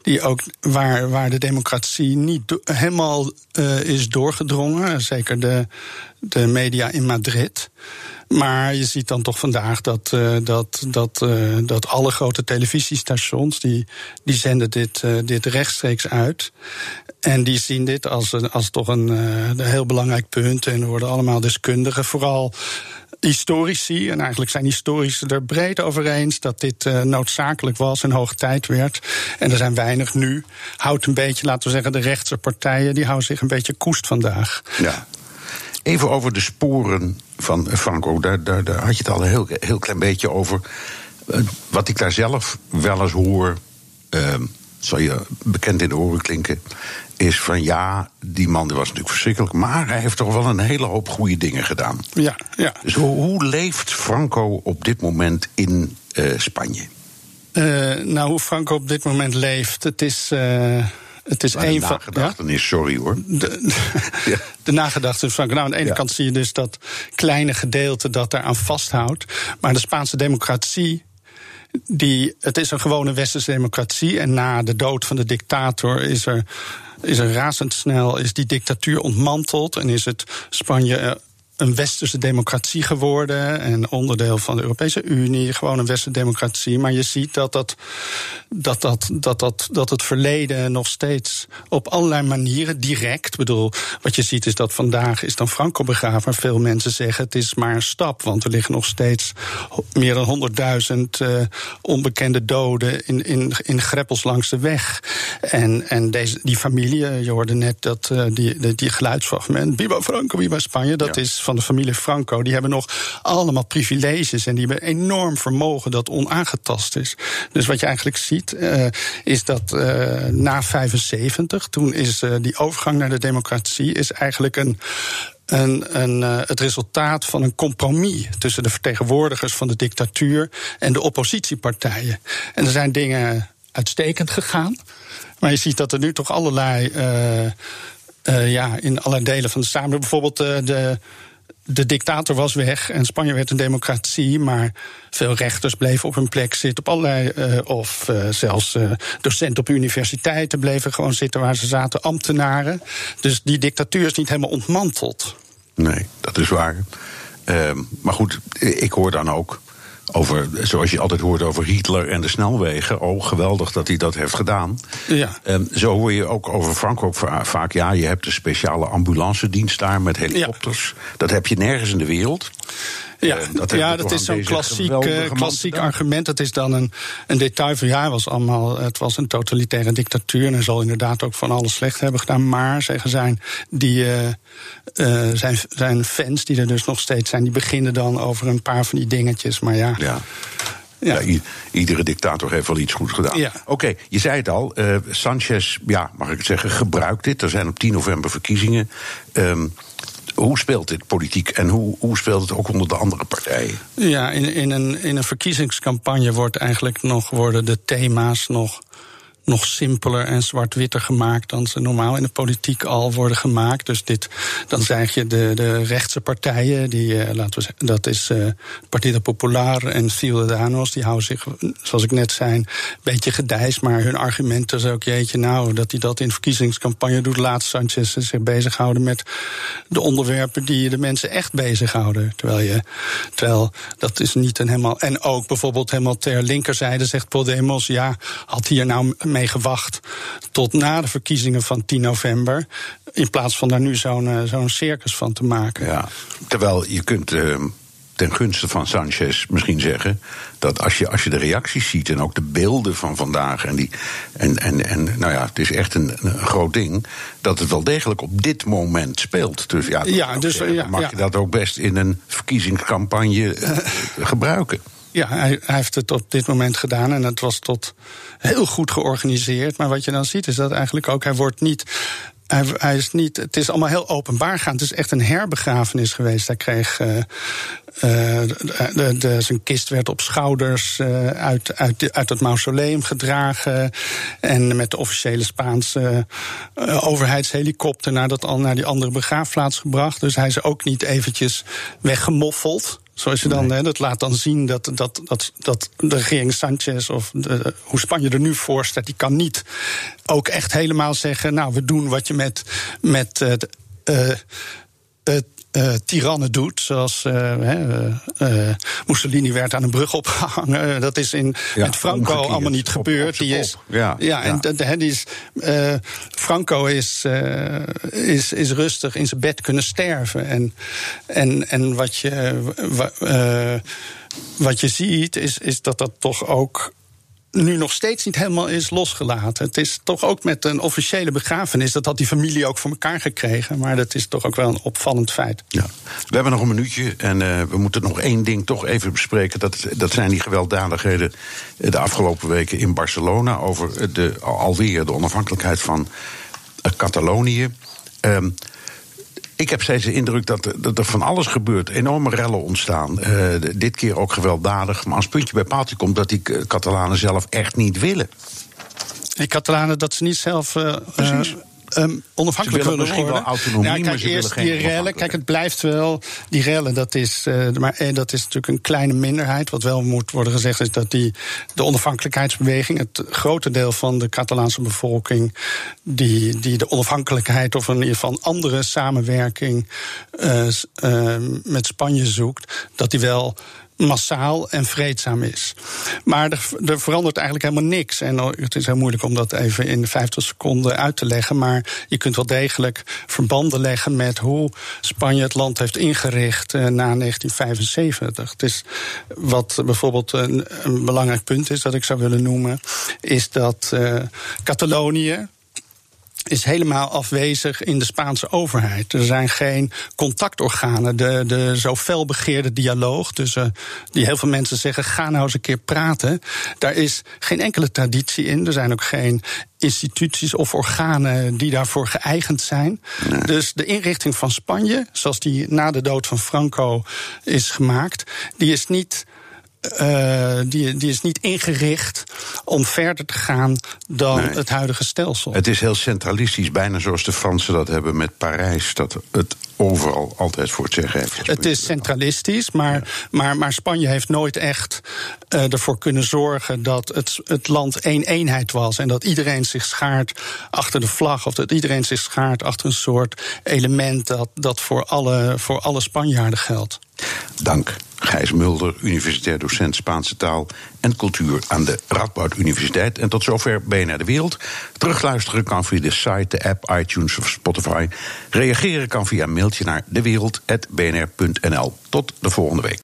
Die ook waar, waar de democratie niet helemaal uh, is doorgedrongen. Zeker de, de media in Madrid. Maar je ziet dan toch vandaag dat, dat, dat, dat alle grote televisiestations... die, die zenden dit, dit rechtstreeks uit. En die zien dit als, als toch een, een heel belangrijk punt. En er worden allemaal deskundigen, vooral historici, en eigenlijk zijn historici er breed over eens dat dit uh, noodzakelijk was en hoog tijd werd. En er zijn weinig nu. Houdt een beetje, laten we zeggen, de rechtse partijen, die houden zich een beetje koest vandaag. Ja. Even over de sporen van Franco. Daar, had je het al een heel, heel klein beetje over. Wat ik daar zelf wel eens hoor, uh, zal je bekend in de oren klinken, is van ja, die man die was natuurlijk verschrikkelijk, maar hij heeft toch wel een hele hoop goede dingen gedaan. Ja, ja. Dus hoe, leeft Franco op dit moment in uh, Spanje? Uh, nou, hoe Franco op dit moment leeft, het is. Uh het is van. nagedachtenis, ja? sorry hoor. De, ja. de nagedachtenis van. Nou, aan de ene ja. kant zie je dus dat kleine gedeelte dat daaraan vasthoudt. Maar de Spaanse democratie. Die, het is een gewone westerse democratie. En na de dood van de dictator is er, is er razendsnel is die dictatuur ontmanteld. En is het Spanje een westerse democratie geworden en onderdeel van de Europese Unie, gewoon een westerse democratie. Maar je ziet dat, dat, dat, dat, dat, dat, dat het verleden nog steeds op allerlei manieren direct. bedoel, wat je ziet is dat vandaag is dan Franco begraven. Maar veel mensen zeggen het is maar een stap, want er liggen nog steeds meer dan 100.000 uh, onbekende doden in, in, in greppels langs de weg. En, en deze, die familie, je hoorde net dat uh, die, die, die geluidsfragment, Viva Franco, Viva Spanje, dat ja. is van de familie Franco, die hebben nog allemaal privileges en die hebben enorm vermogen dat onaangetast is. Dus wat je eigenlijk ziet, uh, is dat uh, na 75, toen is uh, die overgang naar de democratie, is eigenlijk een. Een, een, het resultaat van een compromis tussen de vertegenwoordigers van de dictatuur en de oppositiepartijen. En er zijn dingen uitstekend gegaan. Maar je ziet dat er nu toch allerlei ja, in allerlei delen van de samenleving. Bijvoorbeeld de, de dictator was weg en Spanje werd een democratie, maar veel rechters bleven op hun plek zitten, op allerlei, uh, of uh, zelfs uh, docenten op universiteiten bleven gewoon zitten waar ze zaten, ambtenaren. Dus die dictatuur is niet helemaal ontmanteld. Nee, dat is waar. Ehm, maar goed, ik hoor dan ook over, zoals je altijd hoort over Hitler en de snelwegen. Oh, geweldig dat hij dat heeft gedaan. Ja. Um, zo hoor je ook over Frankrijk vaak. Ja, je hebt een speciale ambulancedienst daar met helikopters. Ja. Dat heb je nergens in de wereld. Ja, dat, ja, dat is zo'n klassiek, uh, klassiek argument. Het is dan een, een detail van ja, was allemaal, het was een totalitaire dictatuur. En hij zal inderdaad ook van alles slecht hebben gedaan. Maar, zeggen zijn, die, uh, uh, zijn, zijn fans, die er dus nog steeds zijn, die beginnen dan over een paar van die dingetjes. Maar ja. ja. Ja. ja iedere dictator heeft wel iets goed gedaan. Ja. Oké, okay, je zei het al. Uh, Sanchez, ja, mag ik het zeggen, gebruikt dit. Er zijn op 10 november verkiezingen. Um, hoe speelt dit politiek en hoe, hoe speelt het ook onder de andere partijen? Ja, in, in, een, in een verkiezingscampagne wordt eigenlijk nog, worden de thema's nog nog simpeler en zwart-witter gemaakt dan ze normaal in de politiek al worden gemaakt. Dus dit, dan zeg je de, de rechtse partijen, die, uh, laten we zeggen, dat is uh, Partido Popular en Ciudadanos, die houden zich, zoals ik net zei, een beetje gedijs, maar hun argumenten is ook, jeetje, nou, dat hij dat in verkiezingscampagne doet, laat Sanchez zich bezighouden met de onderwerpen die de mensen echt bezighouden. Terwijl je, terwijl dat is niet een helemaal, en ook bijvoorbeeld helemaal ter linkerzijde zegt Podemos, ja, had hier nou mee gewacht tot na de verkiezingen van 10 november. In plaats van daar nu zo'n uh, zo'n circus van te maken. Ja, terwijl je kunt. Uh, ten gunste van Sanchez misschien zeggen dat als je, als je de reacties ziet en ook de beelden van vandaag en die en, en, en nou ja, het is echt een, een groot ding dat het wel degelijk op dit moment speelt. Dus ja, ja dus zeggen, ja, mag ja. je dat ook best in een verkiezingscampagne uh, gebruiken. Ja, hij, heeft het op dit moment gedaan en het was tot heel goed georganiseerd. Maar wat je dan ziet is dat eigenlijk ook, hij wordt niet. Hij, is niet, het is allemaal heel openbaar gaan. Het is echt een herbegrafenis geweest. Hij kreeg. Uh, uh, de, de, zijn kist werd op schouders uh, uit, uit, uit het mausoleum gedragen. En met de officiële Spaanse overheidshelikopter naar, dat, naar die andere begraafplaats gebracht. Dus hij is ook niet eventjes weggemoffeld. Zoals je dan, nee. hè, dat laat dan zien dat, dat, dat, dat de regering Sanchez of de, hoe Spanje er nu voor staat, die kan niet ook echt helemaal zeggen: Nou, we doen wat je met, met uh, uh, het uh, tirannen doet. Zoals uh, uh, Mussolini werd aan een brug opgehangen. Dat is in, ja, met Franco allemaal niet op, gebeurd. Op, die is, ja, ja, en ja. die is, Franco is, is, is rustig in zijn bed kunnen sterven. En, en, en wat, je, wat je ziet, is, is dat dat toch ook nu nog steeds niet helemaal is losgelaten. Het is toch ook met een officiële begrafenis. Dat had die familie ook voor elkaar gekregen. Maar dat is toch ook wel een opvallend feit. Ja. We hebben nog een minuutje en uh, we moeten nog één ding toch even bespreken. Dat, dat zijn die gewelddadigheden de afgelopen weken in Barcelona. Over de, alweer de onafhankelijkheid van uh, Catalonië. Um, ik heb steeds de indruk dat, dat, er van alles gebeurt. Enorme rellen ontstaan. Uh, dit keer ook gewelddadig. Maar als puntje bij paaltje komt dat die Catalanen zelf echt niet willen. Die Catalanen dat ze niet zelf. Uh, Precies. Um, onafhankelijk willen, willen worden. Wel autonomie, ja, kijk, eerst die rellen. Kijk, het blijft wel. Die rellen, dat is, uh, maar, dat is natuurlijk een kleine minderheid. Wat wel moet worden gezegd, is dat die, de onafhankelijkheidsbeweging, het grote deel van de Catalaanse bevolking, die, die de onafhankelijkheid of in ieder geval andere samenwerking uh, uh, met Spanje zoekt, dat die wel massaal en vreedzaam is. Maar er, er, verandert eigenlijk helemaal niks. En het is heel moeilijk om dat even in 50 seconden uit te leggen. Maar je kunt wel degelijk verbanden leggen met hoe Spanje het land heeft ingericht uh, na 1975. Het is wat bijvoorbeeld een, een, belangrijk punt is dat ik zou willen noemen, is dat uh, Catalonië is helemaal afwezig in de Spaanse overheid. Er zijn geen contactorganen. De, de zo fel begeerde dialoog, dus uh, die heel veel mensen zeggen: ga nou eens een keer praten. Daar is geen enkele traditie in. Er zijn ook geen instituties of organen die daarvoor geëigend zijn. Nee. Dus de inrichting van Spanje, zoals die na de dood van Franco is gemaakt, die is niet uh, die, die is niet ingericht om verder te gaan dan Nee. het huidige stelsel. Het is heel centralistisch, bijna zoals de Fransen dat hebben met Parijs. Dat het overal altijd voor het zeggen heeft. Het is centralistisch, maar, maar, maar Spanje heeft nooit echt eh, ervoor kunnen zorgen dat het, het land één eenheid was. En dat iedereen zich schaart achter de vlag. Of dat iedereen zich schaart achter een soort element dat, dat voor, alle, voor alle Spanjaarden geldt. Dank. Gijs Mulder, universitair docent Spaanse taal en cultuur aan de Radboud Universiteit. En tot zover BNR De Wereld. Terugluisteren kan via de site, de app, iTunes of Spotify. Reageren kan via mailtje naar dewereld.bnr.nl. Tot de volgende week.